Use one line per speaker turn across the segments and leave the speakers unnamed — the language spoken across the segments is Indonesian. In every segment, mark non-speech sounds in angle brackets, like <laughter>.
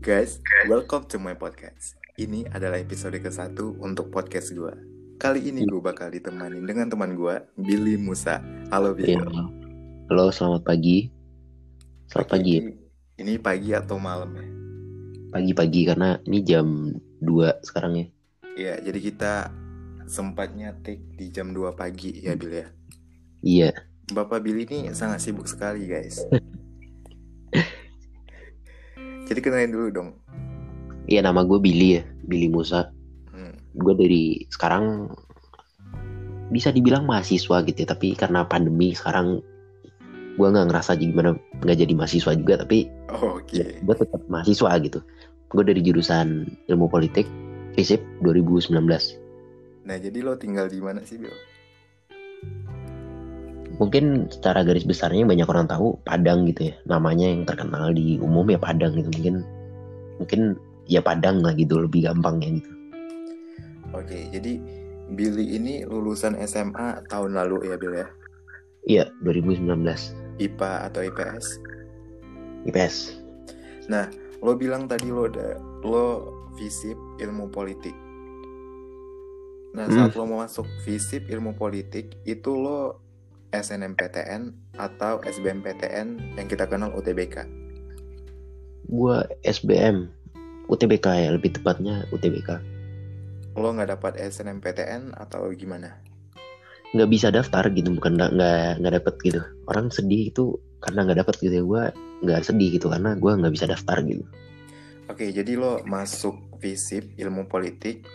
Guys, welcome to my podcast. Ini adalah episode ke-1 untuk podcast gue. Kali ini gue bakal ditemani dengan teman gue, Billy Musa. Halo Billy.
Iya. Halo, selamat pagi. Selamat pagi. ya.
Ini, ini pagi atau malam ya?
Pagi-pagi karena ini jam 2 sekarang ya.
Iya, jadi kita sempatnya take di jam 2 pagi ya Billy ya.
Iya.
Bapak Billy ini sangat sibuk sekali guys. <laughs> jadi kenalin dulu dong.
Iya nama gue Billy ya, Billy Musa.
Hmm.
Gue dari sekarang bisa dibilang mahasiswa gitu ya, tapi karena pandemi sekarang gue nggak ngerasa gimana nggak jadi mahasiswa juga, tapi
Oh, Oke.
ya, gue tetap mahasiswa gitu. Gue dari jurusan ilmu politik, FISIP 2019.
Nah, jadi lo tinggal di mana sih, Bil?
Mungkin secara garis besarnya banyak orang tahu Padang gitu ya, namanya yang terkenal di umum ya Padang gitu. Mungkin mungkin ya Padang lah gitu lebih gampang ya gitu.
Oke, jadi Billy ini lulusan SMA tahun lalu ya, Bil ya?
Iya, 2019
IPA atau IPS?
IPS.
Lo bilang tadi lo ada lo FISIP ilmu politik. Nah,
Hmm.
saat lo mau masuk FISIP ilmu politik, itu lo SNMPTN atau SBMPTN yang kita kenal UTBK.
Gua SBM, UTBK ya lebih tepatnya UTBK.
Lo nggak dapat SNMPTN atau gimana?
Nggak bisa daftar gitu, bukan nggak nggak dapet gitu. Orang sedih itu karena nggak dapet gitu ya. Gua nggak sedih gitu karena gua nggak bisa daftar gitu.
Oke, jadi lo masuk FISIP ilmu politik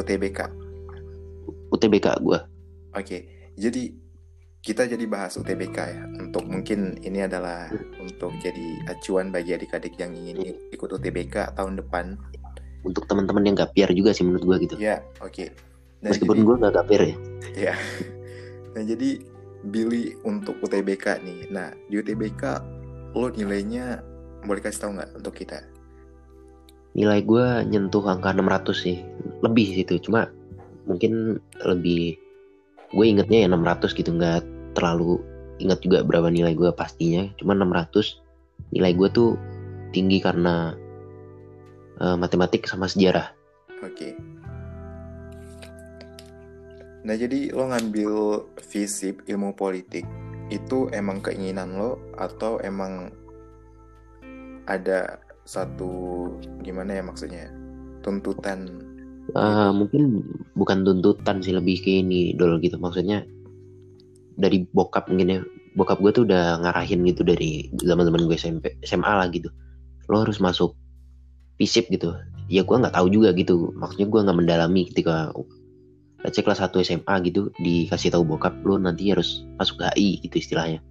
UTBK.
UTBK gua.
Oke, jadi kita jadi bahas UTBK ya. Untuk mungkin ini adalah untuk jadi acuan bagi adik-adik yang ingin i- ikut UTBK tahun depan.
Untuk teman-teman yang gak PR juga sih menurut gua gitu.
Ya, oke. Nah,
Meskipun
jadi,
gua nggak gapir ya.
ya. Nah, jadi Billy untuk UTBK nih. Nah, di UTBK lo nilainya boleh kasih tahu nggak untuk kita?
Nilai gua nyentuh angka 600 sih. Lebih situ, cuma mungkin lebih gue ingetnya ya 600 gitu nggak terlalu ingat juga berapa nilai gue pastinya cuma 600 nilai gue tuh tinggi karena eh, matematik sama sejarah
Oke. Nah, jadi lo ngambil FISIP ilmu politik itu emang keinginan lo atau emang ada satu gimana ya maksudnya tuntutan
Eh, mungkin bukan tuntutan sih lebih ke ini dol gitu. Maksudnya dari bokap mungkin ya. Bokap gue tuh udah ngarahin gitu dari zaman zaman gue SMP SMA lah gitu. Lo harus masuk FISIP gitu. Ya gue nggak tahu juga gitu. Maksudnya gue nggak mendalami ketika let's say kelas 1 SMA gitu dikasih tahu bokap lo nanti harus masuk HI gitu istilahnya.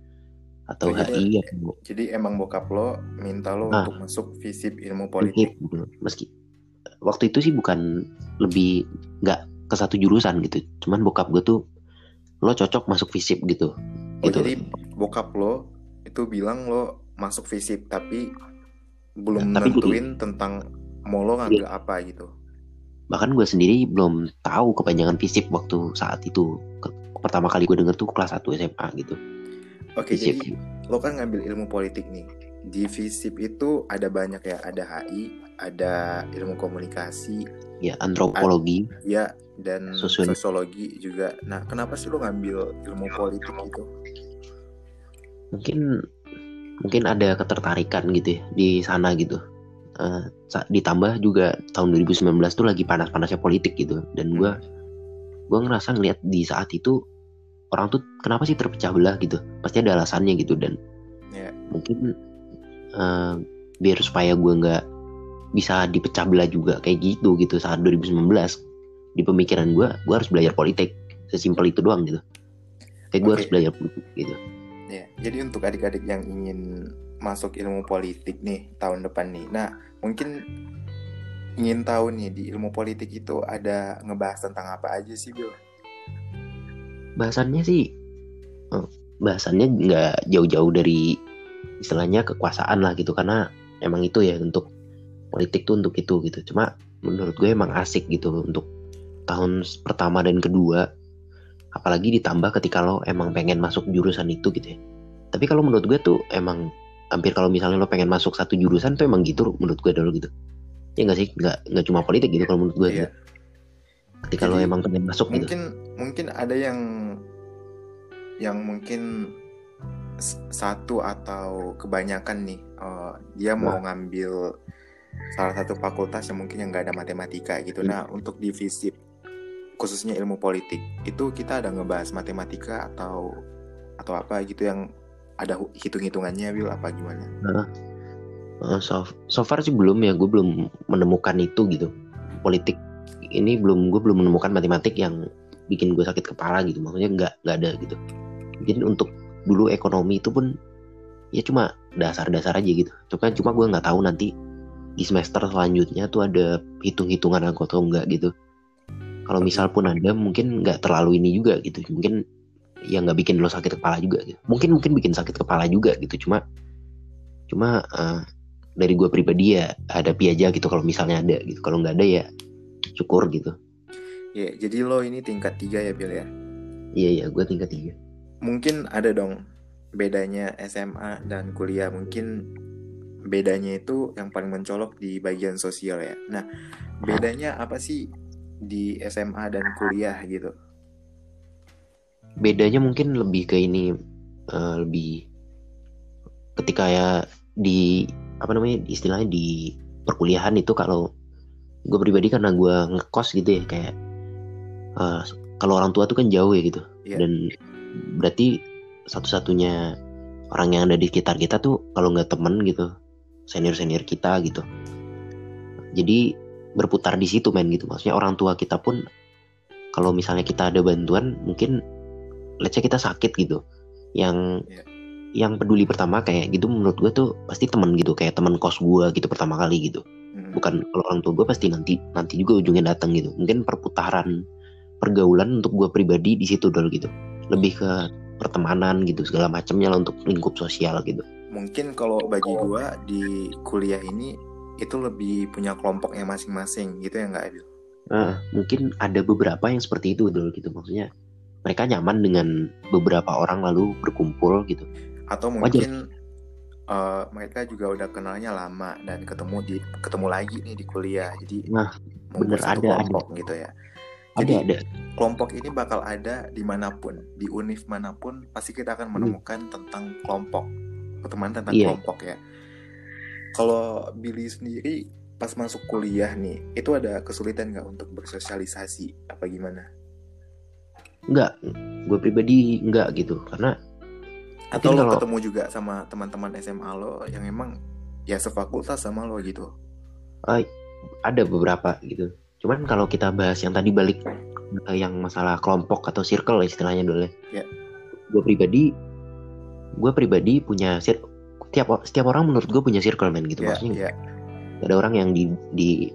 Atau
jadi-
HI atau
jadi emang bokap lo minta lo
Ah.
untuk masuk FISIP ilmu politik.
meski waktu itu sih bukan lebih nggak ke satu jurusan gitu. Cuman bokap gue tuh lo cocok masuk FISIP gitu.
Oh
gitu.
jadi bokap lo itu bilang lo masuk FISIP tapi belum
Tapi gini.
nentuin tentang mau lo ngambil apa gitu.
Bahkan gue sendiri belum tahu kepanjangan FISIP waktu saat itu. Ke- pertama kali gue denger tuh kelas 1 SMA gitu.
Oke
FISIP.
jadi lo kan ngambil ilmu politik nih. Di FISIP itu ada banyak ya ada HI ada ilmu komunikasi
ya antropologi.
ya dan
Sosiologi.
sosiologi juga. Nah kenapa sih lo ngambil ilmu politik gitu?
Mungkin mungkin ada ketertarikan gitu ya di sana gitu. Sa- ditambah juga tahun 2019 tuh lagi panas-panasnya politik gitu. Dan gue gue ngerasa ngeliat di saat itu orang tuh kenapa sih terpecah belah gitu? Pasti ada alasannya gitu dan
Ya.
mungkin eh, biar supaya gue nggak bisa dipecah belah juga kayak gitu gitu. Saat 2019 di pemikiran gue gue harus belajar politik. Sesimpel itu doang gitu. Kayak gue harus belajar politik gitu.
Ya, jadi untuk adik-adik yang ingin masuk ilmu politik nih tahun depan nih. Nah, mungkin ingin tahu nih di ilmu politik itu ada ngebahas tentang apa aja sih, Bil?
bahasannya sih eh, bahasannya nggak jauh-jauh dari istilahnya kekuasaan lah gitu. Karena emang itu ya untuk politik tuh untuk itu gitu. Cuma menurut gue emang asik gitu untuk tahun pertama dan kedua. Apalagi ditambah ketika lo emang pengen masuk jurusan itu gitu ya. Tapi kalau menurut gue tuh emang hampir kalau misalnya lo pengen masuk satu jurusan tuh emang gitu menurut gue dulu gitu. Ya nggak sih? Nggak nggak cuma politik gitu kalau menurut gue
Iya.
gitu. ketika lo
Jadi,
emang pengen masuk gitu.
mungkin mungkin ada yang yang mungkin satu atau kebanyakan nih eh, dia mau ngambil salah satu fakultas yang mungkin yang nggak ada matematika gitu.
Hmm.
Nah untuk divisi khususnya ilmu politik itu kita ada ngebahas matematika atau atau apa gitu yang ada hitung-hitungannya Will apa gimana?
Eh, so, so far sih belum ya gue belum menemukan itu gitu politik ini belum gue belum menemukan matematik yang bikin gue sakit kepala gitu maksudnya nggak nggak ada gitu mungkin untuk dulu ekonomi itu pun ya cuma dasar-dasar aja gitu cuma cuma gue nggak tahu nanti di semester selanjutnya tuh ada hitung-hitungan atau enggak gitu. Kalau misal pun ada mungkin nggak terlalu ini juga gitu. Mungkin ya nggak bikin lo sakit kepala juga gitu. Mungkin mungkin bikin sakit kepala juga gitu. Cuma cuma eh, dari gue pribadi ya hadapi aja gitu kalau misalnya ada gitu. Kalau nggak ada ya syukur gitu.
Ya jadi lo ini tingkat tiga ya Bill ya?
iya iya gue tingkat tiga.
Mungkin ada dong bedanya SMA dan kuliah. Mungkin bedanya itu yang paling mencolok di bagian sosial ya. Nah bedanya apa sih di SMA dan kuliah gitu?
Bedanya mungkin lebih ke ini eh, lebih ketika ya di apa namanya istilahnya di perkuliahan itu kalau gue pribadi karena gue ngekos gitu ya kayak eh, kalau orang tua tuh kan jauh ya gitu.
Iya.
dan berarti satu-satunya orang yang ada di sekitar kita tuh kalau nggak temen gitu senior senior kita gitu. Jadi berputar di situ men gitu. Maksudnya orang tua kita pun kalau misalnya kita ada bantuan mungkin let's say kita sakit gitu. Yang
Iya.
yang peduli pertama kayak gitu menurut gue tuh pasti temen gitu. Kayak temen kos gue gitu pertama kali gitu.
Mm.
bukan kalau orang tua gue pasti nanti nanti juga ujungnya datang gitu. Mungkin perputaran pergaulan untuk gue pribadi di situ dulu gitu. Lebih ke pertemanan gitu segala macamnya lah untuk lingkup sosial gitu
mungkin kalau bagi gua di kuliah ini itu lebih punya kelompoknya masing-masing gitu ya nggak Abil?
Nah, mungkin ada beberapa yang seperti itu dulu gitu. Maksudnya mereka nyaman dengan beberapa orang lalu berkumpul gitu.
Atau
Wajar.
mungkin eh, mereka juga udah kenalnya lama dan ketemu di ketemu lagi nih di kuliah. Jadi
Nah, bener, ada,
kelompok gitu ya.
Ada
Jadi,
ada.
kelompok ini bakal ada di mana pun di univ mana pun pasti kita akan menemukan tentang kelompok pertemanan tentang
Iya.
kelompok ya. Kalau Billy sendiri pas masuk kuliah nih itu ada kesulitan nggak untuk bersosialisasi? Apa gimana?
Enggak gue pribadi enggak gitu karena
atau lo
kalau-
ketemu juga sama teman-teman SMA lo yang emang ya sefakultas sama lo gitu?
Ada beberapa gitu. Cuman kalau kita bahas yang tadi balik ke yang masalah kelompok atau circle istilahnya dulu
Ya.
gue pribadi gue pribadi punya sir tiap setiap orang menurut gue punya circle men gitu
ya
maksudnya
ya
Gak ada orang yang di di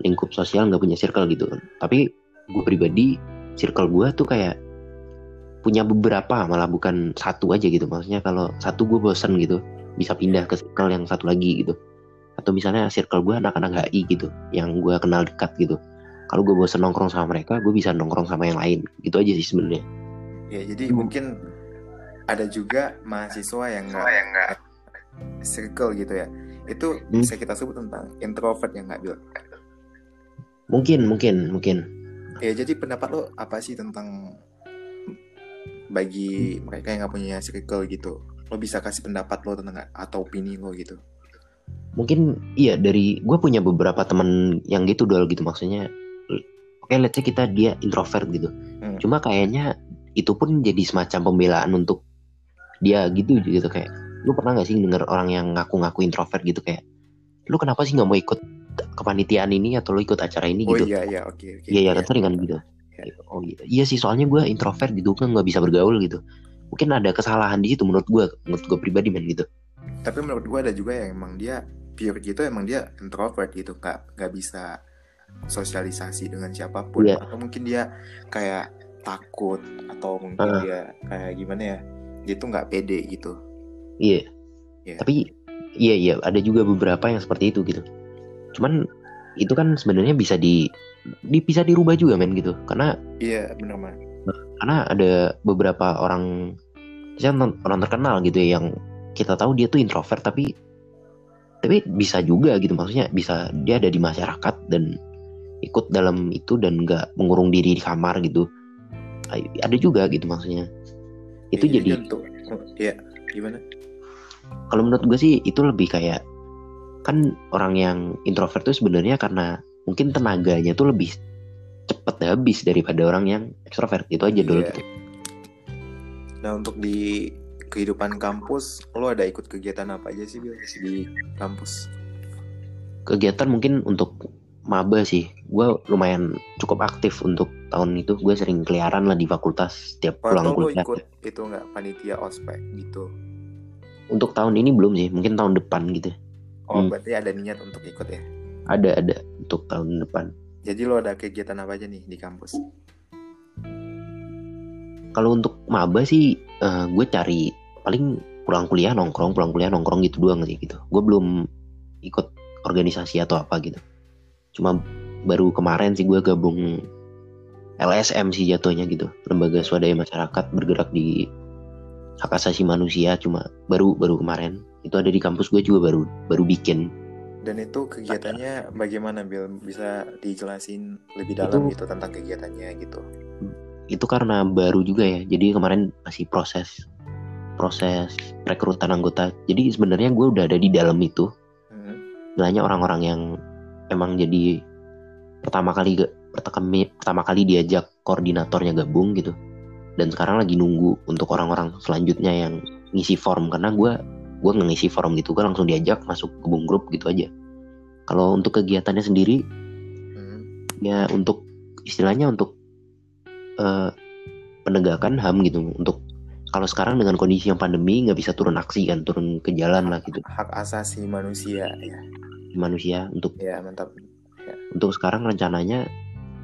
lingkup sosial nggak punya circle gitu. Kan tapi gue pribadi circle gue tuh kayak punya beberapa malah bukan satu aja gitu. Maksudnya kalau satu gue bosen gitu bisa pindah ke circle yang satu lagi gitu. Atau misalnya circle gue anak-anak HI gitu yang gue kenal dekat gitu. Kalau gue bosen nongkrong sama mereka gue bisa nongkrong sama yang lain. Gitu aja sih sebenarnya.
Ya jadi mungkin ada juga mahasiswa yang nggak circle gitu ya. Itu
Hmm.
bisa kita sebut tentang introvert yang nggak bil?
Mungkin mungkin mungkin.
Ya jadi pendapat lo apa sih tentang bagi mereka yang nggak punya circle gitu? Lo bisa kasih pendapat lo tentang atau opini lo gitu?
Mungkin iya dari gue punya beberapa temen yang gitu dol gitu. Maksudnya oke let's say kita dia introvert gitu.
Hmm.
cuma kayaknya itu pun jadi semacam pembelaan untuk dia gitu gitu kayak lu pernah gak sih denger orang yang ngaku-ngaku introvert gitu kayak lu kenapa sih nggak mau ikut kepanitiaan ini atau lu ikut acara ini?
Oh
gitu.
iya iya oke oke.
Iya iya kan sering kan gitu.
Iya.
oh iya iya sih soalnya gue introvert gitu kan nggak bisa bergaul gitu. Mungkin ada kesalahan di situ menurut gue menurut gue pribadi men gitu.
Tapi menurut gua ada juga yang emang dia pure gitu emang dia introvert gitu nggak nggak bisa sosialisasi dengan siapa pun.
Iya.
atau mungkin dia kayak takut atau mungkin
Ah.
dia kayak gimana ya dia tuh nggak pede gitu
Iya.
Iya.
Tapi iya iya ada juga beberapa yang seperti itu gitu. Cuman itu kan sebenarnya bisa di, di bisa dirubah juga men gitu. Karena
iya bener mah
karena ada beberapa orang misalnya orang terkenal gitu ya yang kita tahu dia tuh introvert tapi tapi bisa juga gitu maksudnya bisa dia ada di masyarakat dan ikut dalam itu dan nggak mengurung diri di kamar gitu ada juga gitu maksudnya itu
Ya,
jadi
untuk ya gimana?
Kalau menurut gue sih itu lebih kayak kan orang yang introvert tuh sebenarnya karena mungkin tenaganya tuh lebih cepet habis daripada orang yang ekstrovert itu aja dulu. Gitu.
nah untuk di kehidupan kampus lo ada ikut kegiatan apa aja sih di kampus?
Kegiatan mungkin untuk maba sih. Gue lumayan cukup aktif untuk tahun itu. Gue sering keliaran lah di fakultas setiap pulang kuliah.
ikut itu nggak panitia ospek gitu?
Untuk tahun ini belum sih. Mungkin tahun depan gitu.
Oh
Hmm.
berarti ada niat untuk ikut ya?
Ada ada. Untuk tahun depan.
Jadi lo ada kegiatan apa aja nih di kampus?
Kalau untuk maba sih eh, gue cari paling pulang kuliah nongkrong pulang kuliah nongkrong gitu doang sih gitu. Gue belum ikut organisasi atau apa gitu cuma baru kemarin sih gue gabung LSM sih jatuhnya gitu. Lembaga swadaya masyarakat bergerak di hak asasi manusia cuma baru baru kemarin. Itu ada di kampus gue juga baru baru bikin.
Dan itu kegiatannya bagaimana Bil? Bisa dijelasin lebih dalam
Itu-
gitu tentang kegiatannya gitu?
Itu karena baru juga ya. Jadi kemarin masih proses proses rekrutan anggota. Jadi sebenarnya gue udah ada di dalam itu.
Hmm.
istilahnya orang-orang yang emang jadi pertama kali pertama, kali diajak koordinatornya gabung gitu. Dan sekarang lagi nunggu untuk orang-orang selanjutnya yang ngisi form. Karena gue gue nggak ngisi form gitu gue langsung diajak masuk ke boom group gitu aja. Kalau untuk kegiatannya sendiri
Hmm.
ya untuk istilahnya untuk eh, penegakan ham gitu. Untuk kalau sekarang dengan kondisi yang pandemi nggak bisa turun aksi kan turun ke jalan lah gitu.
Hak asasi manusia ya
manusia untuk
ya mantap.
Untuk sekarang rencananya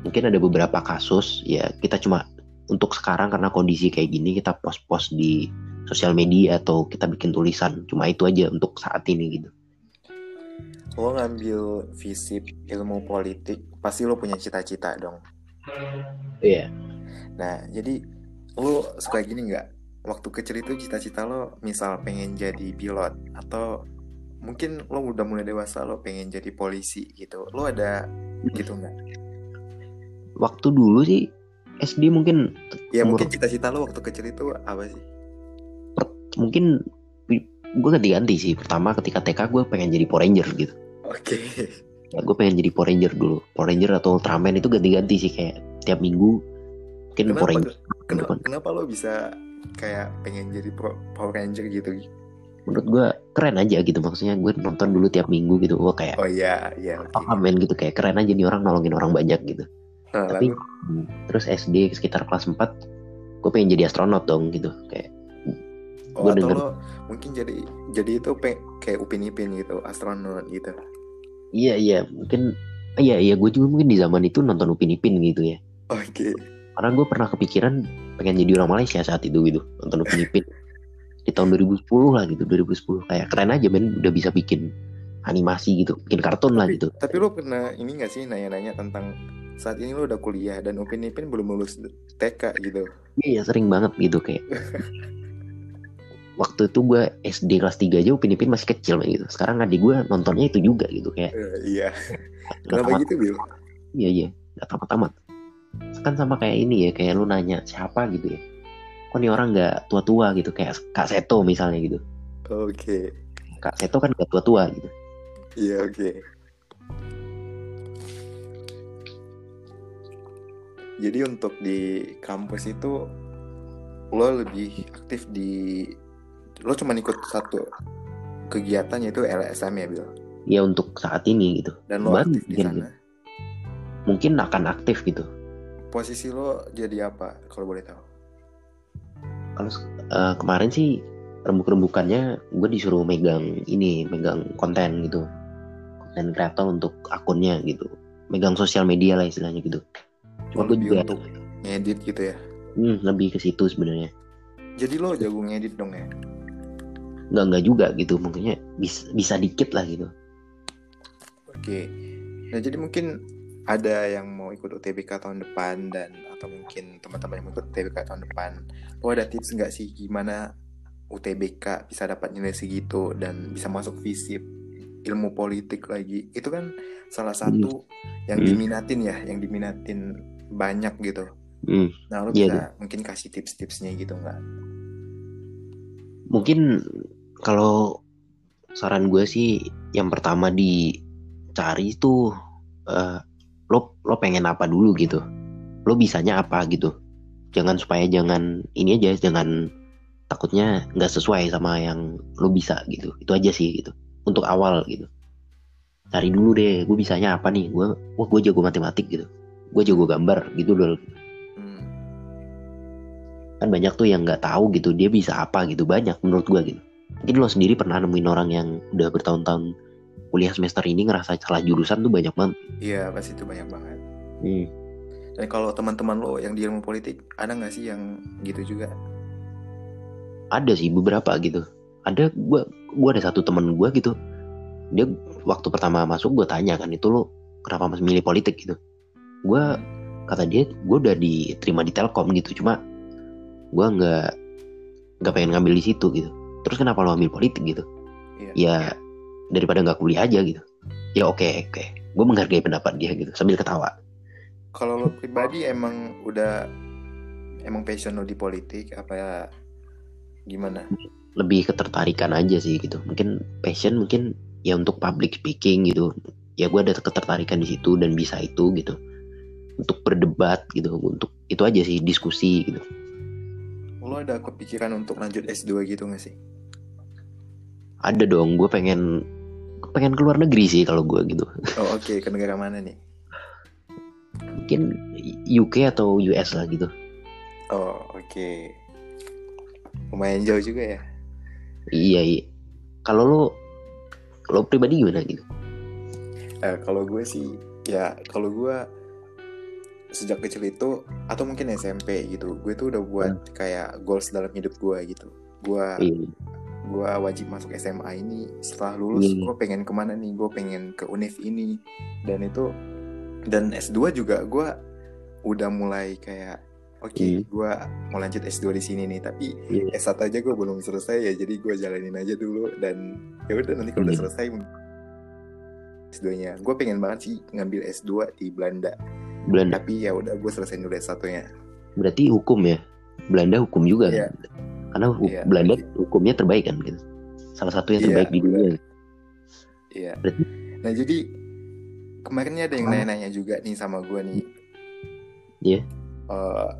mungkin ada beberapa kasus ya kita cuma untuk sekarang karena kondisi kayak gini kita post-post di sosial media atau kita bikin tulisan cuma itu aja untuk saat ini gitu.
Lo ngambil visip ilmu politik pasti lo punya cita-cita dong.
Iya.
Nah jadi lo suka gini nggak? Waktu kecil itu cita-cita lo misal pengen jadi pilot atau mungkin lo udah mulai dewasa lo pengen jadi polisi gitu. Lo ada gitu nggak?
Waktu dulu sih SD mungkin
ya
Umur-
mungkin cita-cita lo waktu kecil itu apa sih?
Mungkin gue ganti-ganti sih. Pertama ketika TK gue pengen jadi Power Ranger gitu.
Oke.
Ya, gue pengen jadi Power Ranger dulu. Power Ranger atau Ultraman itu ganti-ganti sih kayak tiap minggu mungkin
kenapa
Power Ranger.
Kenapa, kenapa lo bisa kayak pengen jadi Power Ranger gitu
menurut gue keren aja gitu. Maksudnya gue nonton dulu tiap minggu gitu. Gue kayak
oh iya iya oke
apa men gitu. Kayak keren aja nih orang nolongin orang banyak gitu.
Nah,
tapi
lalu?
terus SD sekitar kelas 4 gue pengen jadi astronot dong gitu. Kayak
oh,
gua
atau
denger.
lo mungkin jadi jadi itu kayak upin ipin gitu astronot gitu.
Iya iya. Mungkin iya iya. Gue juga mungkin di zaman itu nonton Upin Ipin gitu ya.
Oke.
Karena gue pernah kepikiran pengen jadi orang Malaysia saat itu gitu nonton Upin Ipin <laughs> di tahun 2010 lah gitu 2010 kayak keren aja men udah bisa bikin animasi gitu bikin kartun lah
tapi,
gitu.
tapi lo pernah ini gak sih nanya-nanya tentang saat ini lo udah kuliah dan upin ipin belum lulus TK gitu?
Iya sering banget gitu kayak <laughs> waktu itu gue SD kelas 3 aja Upin Ipin masih kecil gitu. Sekarang adik gue nontonnya itu juga gitu kayak
Eh, iya. Kenapa
tamat.
gitu Bil?
Iya iya. Nggak tamat tamat kan sama kayak ini ya kayak lu nanya siapa gitu ya kok nih orang nggak tua tua gitu kayak Kak Seto misalnya gitu.
Oke.
Kak Seto kan nggak tua tua gitu.
Iya oke. Jadi untuk di kampus itu lo lebih aktif di lo cuma ikut satu kegiatan yaitu LSM ya Bil?
Ya untuk saat ini gitu.
Dan lo
Baru
aktif di sana?
mungkin akan aktif gitu.
Posisi lo jadi apa kalau boleh tahu
kalau eh, kemarin sih rembuk-rembukannya gue disuruh megang ini megang konten gitu. Konten kreator untuk akunnya gitu. Megang sosial media lah istilahnya gitu. Cuma gue juga
untuk ngedit gitu ya?
Hmm, lebih ke situ sebenarnya.
Jadi lo jago ngedit dong ya?
Nggak nggak juga gitu. Mungkinnya bisa bisa dikit lah gitu.
Oke. Nah jadi mungkin ada yang mau ikut UTBK tahun depan dan atau mungkin teman-teman yang mau ikut UTBK tahun depan. Lo ada tips nggak sih gimana UTBK bisa dapat nilai segitu dan bisa masuk FISIP ilmu politik lagi? Itu kan salah satu yang
Hmm.
diminatin ya yang diminatin banyak gitu.
Hmm.
nah lo
Iya,
bisa mungkin kasih tips-tipsnya gitu nggak?
Mungkin kalau saran gue sih yang pertama dicari itu eh, lo pengen apa dulu gitu. Lo bisanya apa gitu. Jangan supaya jangan ini aja jangan takutnya nggak sesuai sama yang lo bisa gitu. Itu aja sih gitu. Untuk awal gitu. Cari dulu deh, gue bisanya apa nih? Gue, wah gue jago matematik gitu. Gue jago gambar gitu dulu.
Hmm.
kan banyak tuh yang nggak tahu gitu dia bisa apa gitu banyak menurut gua gitu mungkin lo sendiri pernah nemuin orang yang udah bertahun-tahun kuliah semester ini ngerasa salah jurusan tuh banyak banget
iya pasti itu banyak banget
hmm.
dan kalau teman-teman lo yang di ilmu politik ada nggak sih yang gitu juga?
Ada sih beberapa gitu. Ada gua gua ada satu temen gua gitu. Dia waktu pertama masuk gua tanya kan itu lo kenapa masih milih politik? gitu. Gua kata dia gua udah diterima di Telkom gitu. Cuma gua nggak nggak pengen ngambil di situ gitu. Terus kenapa lo ambil politik gitu?
Iya.
ya daripada nggak kuliah aja gitu. Ya oke oke. Gue menghargai pendapat dia gitu sambil ketawa
kalau lo pribadi emang udah emang passion lo di politik apa ya gimana?
Lebih ketertarikan aja sih gitu. Mungkin passion mungkin ya untuk public speaking gitu. Ya gue ada ketertarikan di situ dan bisa itu gitu. Untuk berdebat gitu untuk itu aja sih diskusi gitu.
Lo ada kepikiran untuk lanjut S2 gitu gak sih?
Ada dong gue pengen pengen keluar negeri sih kalau gue gitu.
Oh oke ke negara mana nih
mungkin UK atau US lah gitu.
Oh oke. Lumayan jauh juga ya?
Iya iya. Kalau lo lo pribadi gimana gitu?
Eh, kalau gue sih ya kalau gue sejak kecil itu atau mungkin SMP gitu gue tuh udah buat kayak goals dalam hidup gue gitu. Gue
iya.
gue wajib masuk SMA ini. Setelah lulus
Hmm.
gue pengen ke mana nih? Gue pengen ke univ ini. Dan itu dan S2 juga gue udah mulai kayak oke
Hmm.
gue mau lanjut S2 di sini nih tapi
Iya.
S1 aja gue belum selesai ya jadi gue jalanin aja dulu dan ya udah nanti kalau udah
Hmm.
selesai S2-nya gue pengen banget sih ngambil S2 di Belanda
Belanda
tapi ya udah gue selesai dulu S1-nya
berarti hukum ya Belanda hukum juga
Iya.
kan? karena hu-
Iya.
Belanda hukumnya terbaik kan gitu salah satu yang
Iya,
terbaik di dunia
Iya.
Berarti-
Nah jadi kemarin ada yang nanya-nanya juga nih sama gue nih.
Iya.
Eh,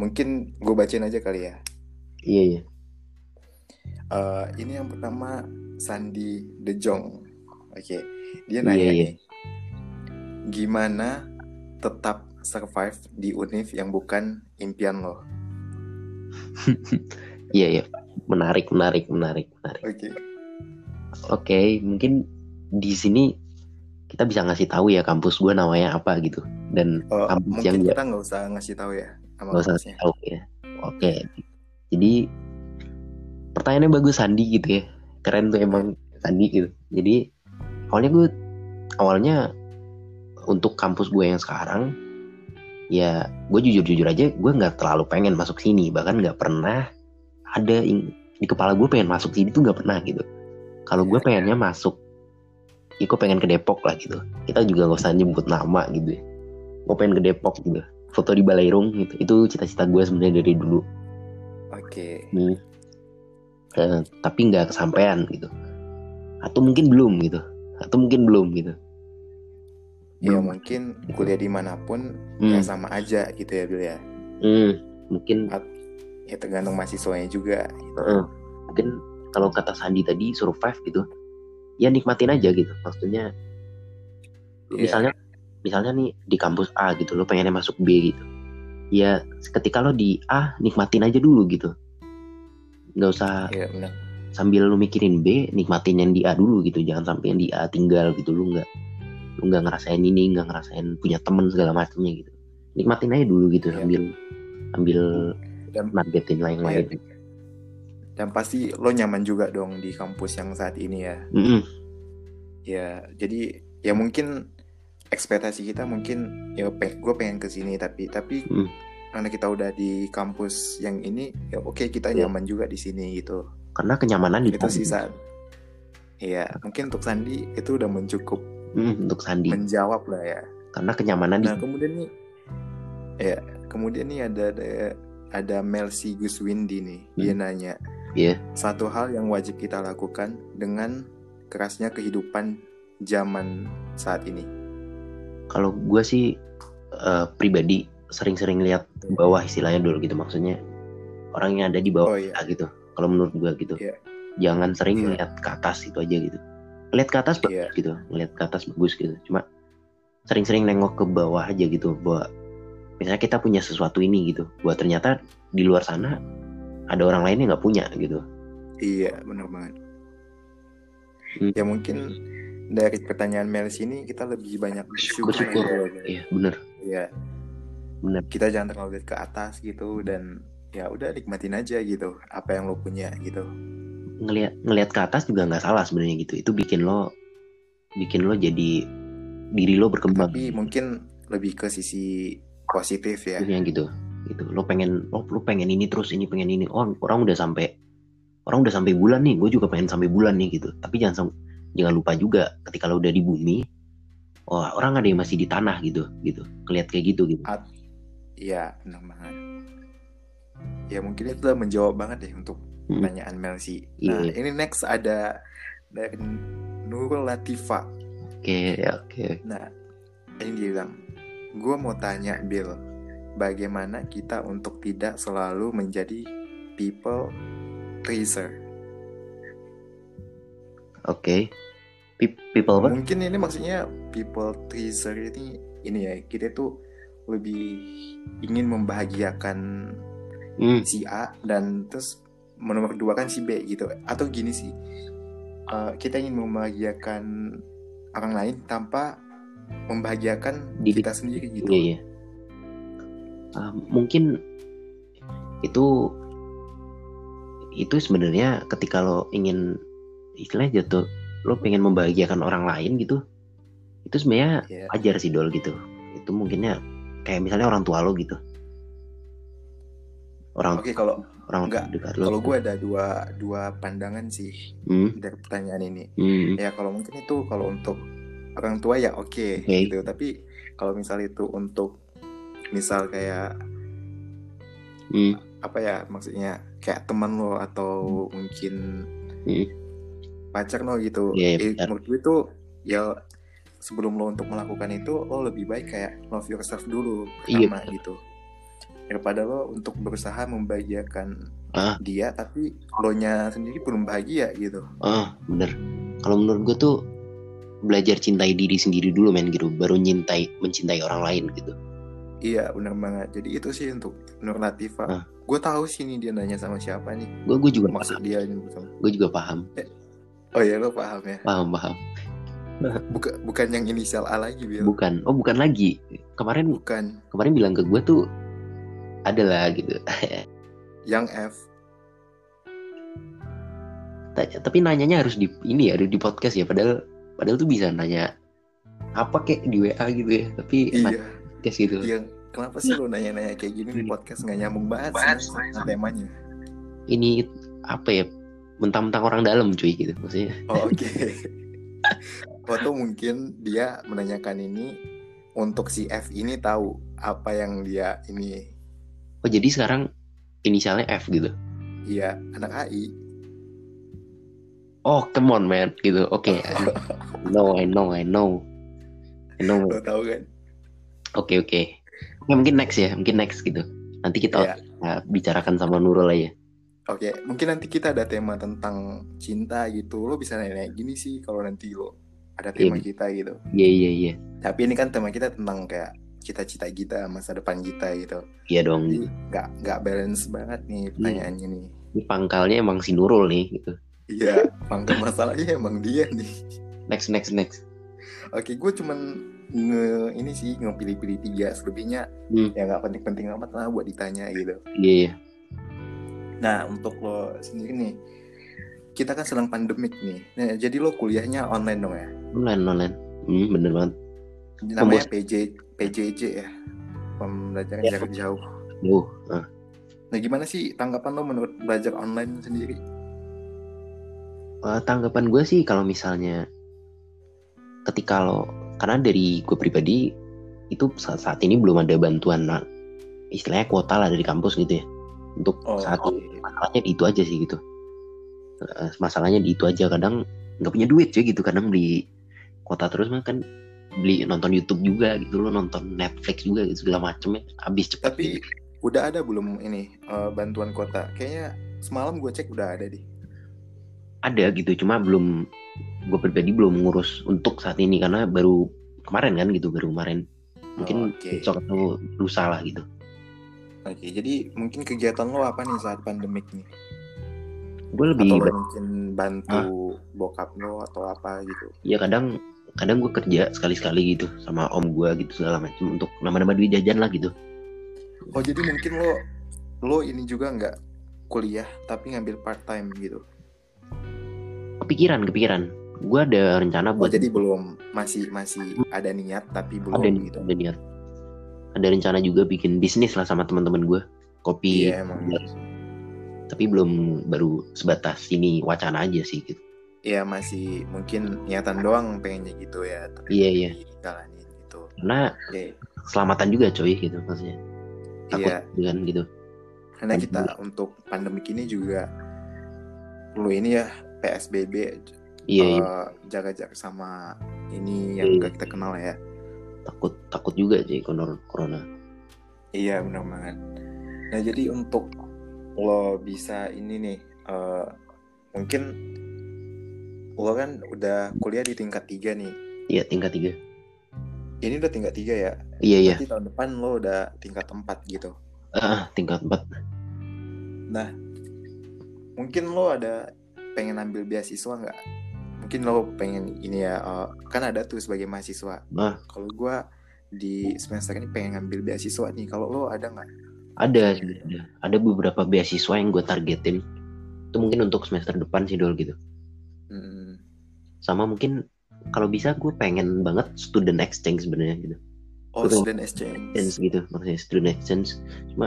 mungkin gue bacain aja kali ya.
iya iya
Eh, ini yang pertama Sandi De Jong. Oke, dia
Iya,
nanya
iya.
nih, gimana tetap survive di univ yang bukan impian lo? <laughs>
iya iya menarik menarik menarik menarik
Oke.
oke mungkin di sini kita bisa ngasih tahu ya kampus gue namanya apa gitu. Dan
Oh,
kampus yang
kita nggak usah ngasih tahu ya
nggak usah
kampusnya.
tahu ya. Oke. Jadi pertanyaannya bagus Sandi gitu ya. Keren tuh emang Sandi gitu. Jadi awalnya gue awalnya untuk kampus gue yang sekarang ya gue jujur-jujur aja gue nggak terlalu pengen masuk sini. Bahkan nggak pernah ada di kepala gue pengen masuk sini tuh nggak pernah gitu. Kalau gue
Iya,
pengennya masuk ya gue pengen ke Depok lah gitu kita juga nggak usah nyebut nama gitu ya gue pengen ke Depok gitu foto di Balairung gitu itu cita-cita gue sebenarnya dari dulu
Oke.
nih Eh, tapi nggak kesampaian gitu atau mungkin belum gitu atau mungkin belum gitu
Ya
Belum.
mungkin kuliah di mana pun
Hmm,
ya sama aja gitu ya Bil ya.
hmm, mungkin
Ya tergantung mahasiswanya juga. gitu.
Heeh. mungkin kalau kata Sandi tadi survive gitu ya nikmatin aja gitu. Maksudnya
Iya.
misalnya misalnya nih di kampus A gitu lo pengennya masuk B gitu. Ya ketika lo di A nikmatin aja dulu gitu. Nggak usah
Iya benar.
sambil lu mikirin B nikmatin yang di A dulu gitu. Jangan sampai yang di A tinggal gitu. Lu nggak lu nggak ngerasain ini nggak ngerasain punya temen segala macamnya gitu. Nikmatin aja dulu gitu
Iya.
sambil sambil
Dan
nargetin lain lain
dan pasti lo nyaman juga dong di kampus yang saat ini ya. Ya, jadi ya mungkin ekspektasi kita mungkin ya gue pengen ke sini tapi tapi
Hmm.
karena kita udah di kampus yang ini ya oke kita
Iya.
nyaman juga di sini gitu.
karena kenyamanan di
itu sih saat Iya, mungkin untuk Sandi itu udah mencukup
Hmm, untuk Sandi
menjawab lah ya.
karena kenyamanan di
Nah kemudian nih, ya kemudian nih ada ada ada Melsi Guswindi nih, dia
Hmm.
nanya
Iya.
satu hal yang wajib kita lakukan dengan kerasnya kehidupan zaman saat ini.
kalau gue sih eh, pribadi sering-sering lihat
Iya.
bawah istilahnya dulu gitu maksudnya orang yang ada di bawah
Oh iya,
kita gitu kalau menurut gue gitu
Iya.
jangan sering
Iya.
lihat ke atas itu aja gitu lihat ke atas bagus
Iya.
gitu lihat ke atas bagus gitu cuma sering-sering nengok ke bawah aja gitu bahwa misalnya kita punya sesuatu ini gitu buat ternyata di luar sana ada orang lain yang nggak punya gitu
iya benar banget.
Hmm.
Ya mungkin dari pertanyaan Melsi ini kita lebih banyak bersyukur.
bersyukur
aja.
iya bener
Iya.
Benar.
Kita jangan terlalu lihat ke atas gitu dan ya udah nikmatin aja gitu apa yang lo punya gitu.
ngelihat ngelihat ke atas juga nggak salah sebenarnya gitu itu bikin lo bikin lo jadi diri lo berkembang
Tapi mungkin lebih ke sisi positif ya.
Maksudnya gitu gitu lo pengen lo, lo pengen ini terus ini pengen ini oh orang udah sampai orang udah sampai bulan nih gue juga pengen sampai bulan nih gitu tapi jangan jangan lupa juga ketika lo udah di bumi oh orang ada yang masih di tanah gitu gitu ngeliat kayak gitu gitu
Iya, benar banget. Ya mungkin itu udah menjawab banget deh untuk
Hmm.
pertanyaan Melsi. Nah,
Iya.
ini next ada dari Nurul Latifa.
oke ya, oke
Nah, ini dia bilang, gue mau tanya Bill, bagaimana kita untuk tidak selalu menjadi people pleaser?
oke. Pe- people apa
Mungkin ini maksudnya people pleaser ini ini ya kita tuh lebih ingin membahagiakan
Hmm,
si A dan terus nomor dua kan si B gitu. Atau gini sih eh, kita ingin membahagiakan orang lain tanpa membahagiakan
Diri-
kita sendiri gitu.
Iya iya Ah, mungkin itu itu sebenarnya ketika lo ingin istilahnya jatuh lo pengen membahagiakan orang lain gitu itu sebenarnya
Iya.
wajar sih dol gitu itu mungkinnya kayak misalnya orang tua lo gitu orang
Oke kalau
orang
enggak.
dekat lo
kalau gue ada dua dua pandangan sih
hmm,
dari pertanyaan ini
hmm,
ya kalau mungkin itu kalau untuk orang tua ya oke
Oke.
gitu tapi kalau misal itu untuk misal kayak
hmm,
apa ya maksudnya kayak teman lo atau mungkin
hmm.
pacar lo gitu.
Iya, iya,
Eh, menurut gue tuh ya sebelum lo untuk melakukan itu lo lebih baik kayak love yourself dulu
Iya,
pertama gitu. Daripada lo untuk berusaha membahagiakan
Ah.
dia tapi lo nya sendiri belum bahagia gitu.
Ah bener kalau menurut gue tuh belajar cintai diri sendiri dulu men gitu. Baru nyintai mencintai orang lain gitu
iya benar banget. Jadi itu sih untuk Nur Latifa
Ah.
gue tahu sih nih dia nanya sama siapa nih.
Gue gue juga
maksud
paham.
dia ini
gue juga paham.
Oh iya lo paham ya.
Paham paham.
Bukan bukan yang inisial A lagi Bil.
Bukan. Oh bukan lagi. Kemarin
bukan.
kemarin bilang ke gue tuh adalah gitu. <laughs>
Yang F.
Ta- tapi nanyanya harus di ini ya harus di podcast ya. Padahal padahal tuh bisa nanya apa kek? di WA gitu ya. Tapi
iya
podcast gitu.
Yang kenapa sih lo nanya-nanya kayak gini di podcast? Nggak nyambung banget sih sama temanya.
Ini apa ya? Mentang-mentang orang dalam cuy gitu maksudnya.
Oh, oke. Foto mungkin dia menanyakan ini untuk si F ini tahu apa yang dia ini.
Oh jadi sekarang inisialnya F gitu?
Iya anak AI.
oh come on man gitu. Oke no I know I know. I know.
Lo tahu kan?
Oke oke Oke, mungkin next ya mungkin next gitu nanti kita
Iya.
uh, bicarakan sama Nurul aja
Oke, mungkin nanti kita ada tema tentang cinta gitu. Lo bisa nanya gini sih kalau nanti lo ada tema
Iya.
kita gitu.
iya iya iya
Tapi ini kan tema kita tentang kayak cita-cita kita, masa depan kita gitu.
iya dong
Jadi nggak nggak balance banget nih pertanyaannya nih.
ini pangkalnya emang si Nurul nih gitu
Iya, pangkal masalahnya emang dia nih.
next next next
Oke, gue cuman nge ini sih ngepilih-pilih tiga selebihnya
Hmm.
ya nggak penting-penting amat lah buat ditanya gitu.
iya iya
Nah untuk lo sendiri nih, kita kan sedang pandemik nih. Nah, jadi lo kuliahnya online dong ya?
online online hmm, bener banget
Namanya PJ PJJ ya, pembelajaran
Ya.
jarak jauh.
Duh, ah.
Nah gimana sih tanggapan lo menurut belajar online sendiri?
Eh, tanggapan gue sih kalau misalnya ketika lo karena dari gue pribadi itu saat, saat ini belum ada bantuan nah, istilahnya kuota lah dari kampus gitu ya untuk
Oh,
saat
oke.
ini masalahnya di itu aja sih gitu Eh, masalahnya di itu aja kadang nggak punya duit cuy gitu kadang beli kuota terus mah kan beli nonton YouTube juga gitu lo nonton Netflix juga gitu segala macem ya habis cepet
Tapi
gitu.
udah ada belum ini eh, bantuan kuota? Kayaknya semalam gue cek udah ada deh.
Ada gitu cuma belum gue pribadi belum ngurus untuk saat ini karena baru kemarin kan gitu baru kemarin mungkin
Oh, oke.
besok atau lusa lah gitu
Oke, jadi mungkin kegiatan lo apa nih saat pandemik nih?
gue lebih
Atau lo mungkin bantu bokap lo atau apa gitu?
ya kadang kadang gue kerja sekali sekali gitu sama om gue gitu segala macam untuk nama-nama duit jajan lah gitu
Oh jadi mungkin lo lo ini juga nggak kuliah tapi ngambil part time gitu?
Kepikiran kepikiran gue ada rencana
Oh
buat
jadi belum masih masih ada niat tapi belum
ada
gitu?
ada niat ada rencana juga bikin bisnis lah sama teman-teman gue kopi
Iya emang.
tapi belum baru sebatas ini wacana aja sih gitu
Iya masih mungkin niatan doang pengennya gitu ya. Tapi
Iya, iya.
Jalanin gitu.
karena
Oke.
keselamatan juga coy gitu maksudnya takut
Iya.
dengan gitu
Karena kita untuk pandemik ini juga perlu ini ya PSBB
iya iya
eh, jaga jarak sama ini yang
Iya.
enggak kita kenal ya.
takut takut juga sih corona corona
Iya benar banget. Nah jadi untuk lo bisa ini nih eh, mungkin lo kan udah kuliah di tingkat tiga nih.
iya tingkat tiga
Ini udah tingkat tiga ya.
iya iya
Berarti tahun depan lo udah tingkat empat gitu.
ah tingkat empat
Mungkin lo ada pengen ambil beasiswa nggak? Mungkin lo pengen ini ya eh, kan ada tuh sebagai mahasiswa.
Ah.
Kalau gua di semester ini pengen ngambil beasiswa nih. Kalau lo ada nggak?
ada ada ada beberapa beasiswa yang gue targetin itu mungkin untuk semester depan sih dol gitu
Hmm,
sama mungkin kalau bisa gue pengen banget student exchange sebenarnya gitu
Oh
Betul.
student exchange.
exchange gitu maksudnya student exchange cuma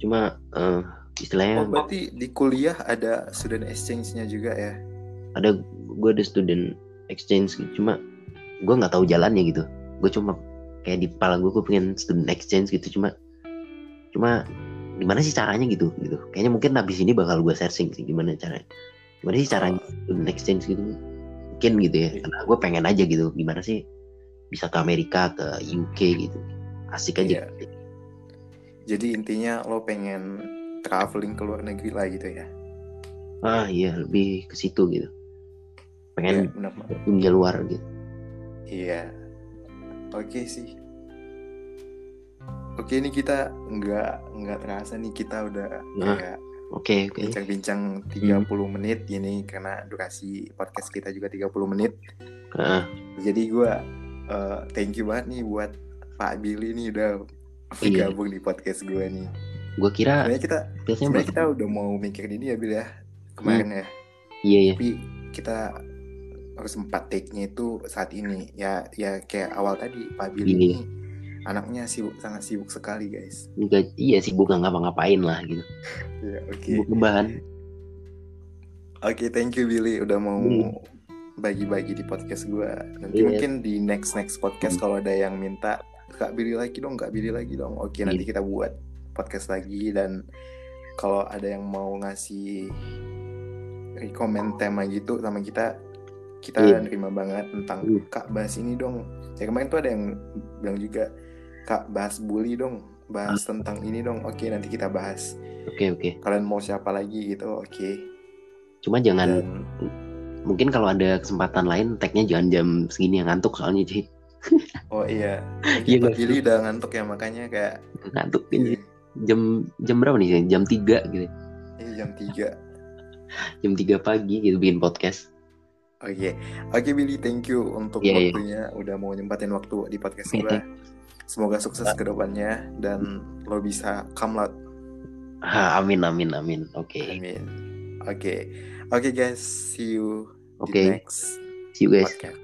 cuma eh, istilahnya
Oh berarti di kuliah ada student exchange-nya juga ya?
ada gue ada student exchange gitu. cuma gue nggak tahu jalannya gitu gue cuma kayak di kepala gue gue pengen student exchange gitu cuma cuma gimana sih caranya gitu gitu kayaknya mungkin habis ini bakal gue searching sih gimana caranya gimana sih caranya student exchange gitu mungkin gitu ya
Iya.
karena gue pengen aja gitu gimana sih bisa ke Amerika ke UK gitu asik aja
Iya. Jadi intinya lo pengen traveling ke luar negeri lah gitu ya?
ah iya lebih ke situ gitu pengen
banget.
dunia luar gitu
Iya. Oke sih. Oke ini kita nggak nggak terasa nih kita udah
Nah.
kayak
oke oke
bincang-bincang 30 menit ini karena durasi podcast kita juga 30 menit.
Ah,
Jadi gua eh, thank you banget nih buat Pak Billy nih udah
Iya.
bergabung di podcast gua nih.
Gue kira
Sebenarnya kita
biasanya
sebenarnya kita udah mau mikirin ini ya Bil ya kemarin ya.
iya iya
Tapi kita harus sempat take-nya itu saat ini ya ya kayak awal tadi Pak Billy
Iya.
ini anaknya sibuk sangat sibuk sekali guys.
Enggak, iya sih bukan ngapa-ngapain lah gitu <laughs>
Ya oke.
sibuk rebahan
Oke, thank you Billy udah mau
Hmm.
bagi-bagi di podcast gua. Nanti
Iya.
mungkin di next next podcast kalau ada yang minta Kak Billy lagi dong, Kak Billy lagi dong. Oke, nanti
Iya.
kita buat podcast lagi dan kalau ada yang mau ngasih rekomend tema gitu sama kita, kita
Iya.
nerima banget tentang
Iya.
Kak bahas ini dong. Ya kemarin tuh ada yang bilang juga Kak bahas bully dong, bahas
Ah.
tentang ini dong. Oke, nanti kita bahas.
oke oke
Kalian mau siapa lagi gitu? Oke.
cuma jangan
Dan
mungkin kalau ada kesempatan lain tagnya jangan jam segini yang ngantuk soalnya sih
Oh iya, <laughs>
Iya,
Billy udah ngantuk ya makanya kayak
ngantuk
iya,
ini jam jam berapa nih? Jam 3 gitu.
Iya, jam 3
jam 3 pagi gitu bikin podcast.
Oke, oke Billy, thank you untuk
Iya, iya.
waktunya. Udah mau nyempatin waktu di podcast
Iya,
gue. Semoga sukses ke depannya dan lo bisa come out.
ah, amin amin amin. Oke.
Amin. Oke, oke guys, see you
Oke.
di next
see you guys.
podcast.